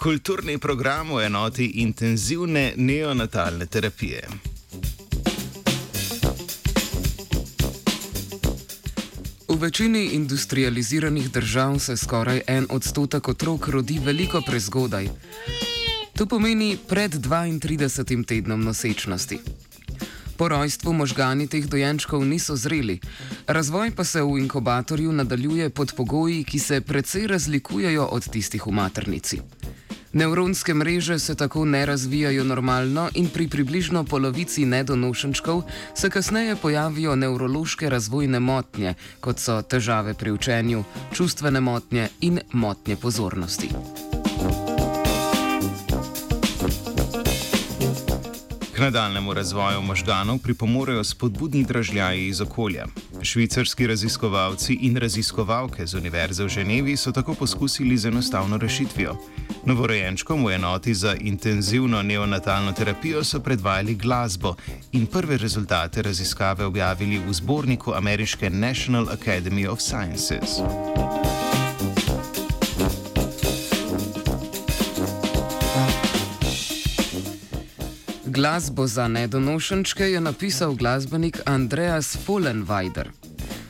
Kulturni program v enoti intenzivne neonatalne terapije. V večini industrializiranih držav se skoraj en odstotek otrok rodi veliko prezgodaj. To pomeni pred 32. tednom nosečnosti. Po rojstvu možgani teh dojenčkov niso zreli, razvoj pa se v inkubatorju nadaljuje pod pogoji, ki se precej razlikujejo od tistih v maternici. Nevronske mreže se tako ne razvijajo normalno in pri približno polovici nedonošenčkov se kasneje pojavijo nevrološke razvojne motnje, kot so težave pri učenju, čustvene motnje in motnje pozornosti. Nadaljnemu razvoju možganov pripomorejo spodbudni dražljaji iz okolja. Švicarski raziskovalci in raziskovalke z Univerze v Ženevi so tako poskusili z enostavno rešitvijo. Novorojenčkom v enoti za intenzivno neonatalno terapijo so predvajali glasbo in prve rezultate raziskave objavili v zborniku ameriške National Academy of Sciences. Glasbo za nedonošenčke je napisal glasbenik Andreas Follenweider.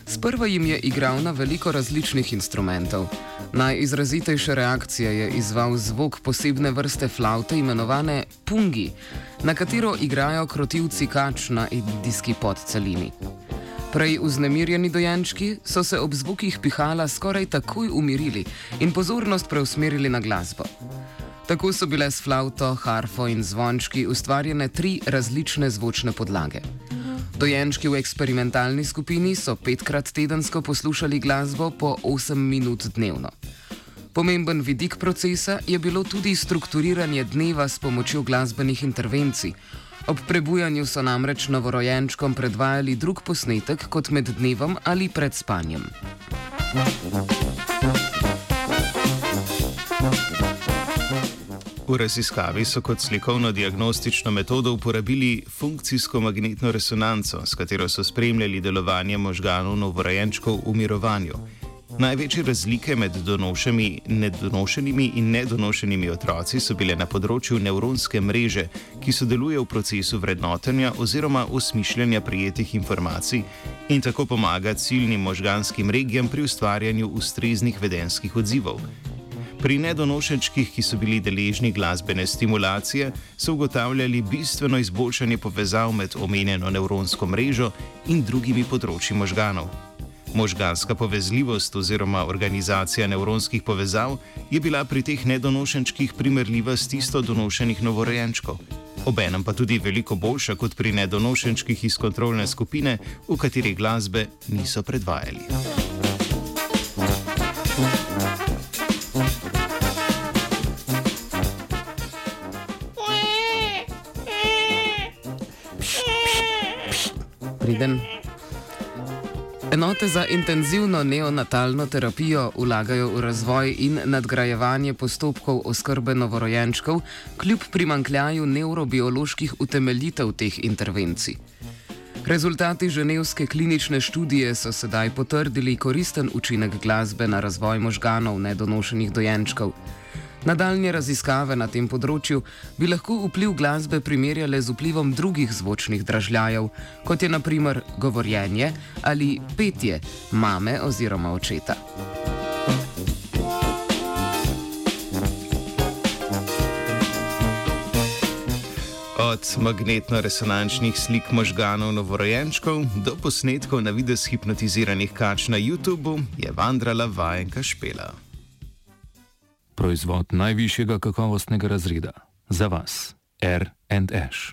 Sprva jim je igral na veliko različnih instrumentov. Najizrazitejše reakcije je izval zvok posebne vrste flaute imenovane pungi, na katero igrajo krotivci kač na indijski podcelini. Prej vznemirjeni dojenčki so se ob zvokih pihala skoraj takoj umirili in pozornost preusmerili na glasbo. Tako so bile s flauto, harfo in zvončki ustvarjene tri različne zvočne podlage. Dojenčki v eksperimentalni skupini so petkrat tedensko poslušali glasbo po 8 minut dnevno. Pomemben vidik procesa je bilo tudi strukturiranje dneva s pomočjo glasbenih intervencij. Ob prebujanju so namreč novorojenčkom predvajali drug posnetek kot med dnevom ali pred spanjem. V raziskavi so kot slikovno diagnostično metodo uporabili funkcijsko magnetno resonanco, s katero so spremljali delovanje možganov novorojenčkov v mirovanju. Največje razlike med nedonošenimi in nedonošenimi otroci so bile na področju nevronske mreže, ki sodeluje v procesu vrednotenja oziroma osmišljanja prijetih informacij in tako pomaga ciljnim možganskim regijam pri ustvarjanju ustreznih vedenskih odzivov. Pri nedonošenčkih, ki so bili deležni glasbene stimulacije, so ugotavljali bistveno izboljšanje povezav med omenjeno nevronsko mrežo in drugimi področji možganov. Možganska povezljivost oziroma organizacija nevronskih povezav je bila pri teh nedonošenčkih primerljiva s tisto donošenih novorojenčkov. Obenem pa tudi veliko boljša kot pri nedonošenčkih iz kontrolne skupine, v kateri glasbe niso predvajali. Priden. Enote za intenzivno neonatalno terapijo vlagajo v razvoj in nadgrajevanje postopkov oskrbe novorojenčkov, kljub primankljaju neurobioloških utemeljitev teh intervencij. Rezultati ženevske klinične študije so sedaj potrdili koristen učinek glasbe na razvoj možganov nedonošenih dojenčkov. Nadaljne raziskave na tem področju bi lahko vpliv glasbe primerjale z vplivom drugih zvočnih dražljajev, kot je naprimer govorjenje ali petje mame oziroma očeta. Od magnetno-resonančnih slik možganov novorojenčkov do posnetkov na videz hipnotiziranih kač na YouTubu je vandrala vajenka špela proizvod najvišjega kakovostnega razreda za vas, R&H.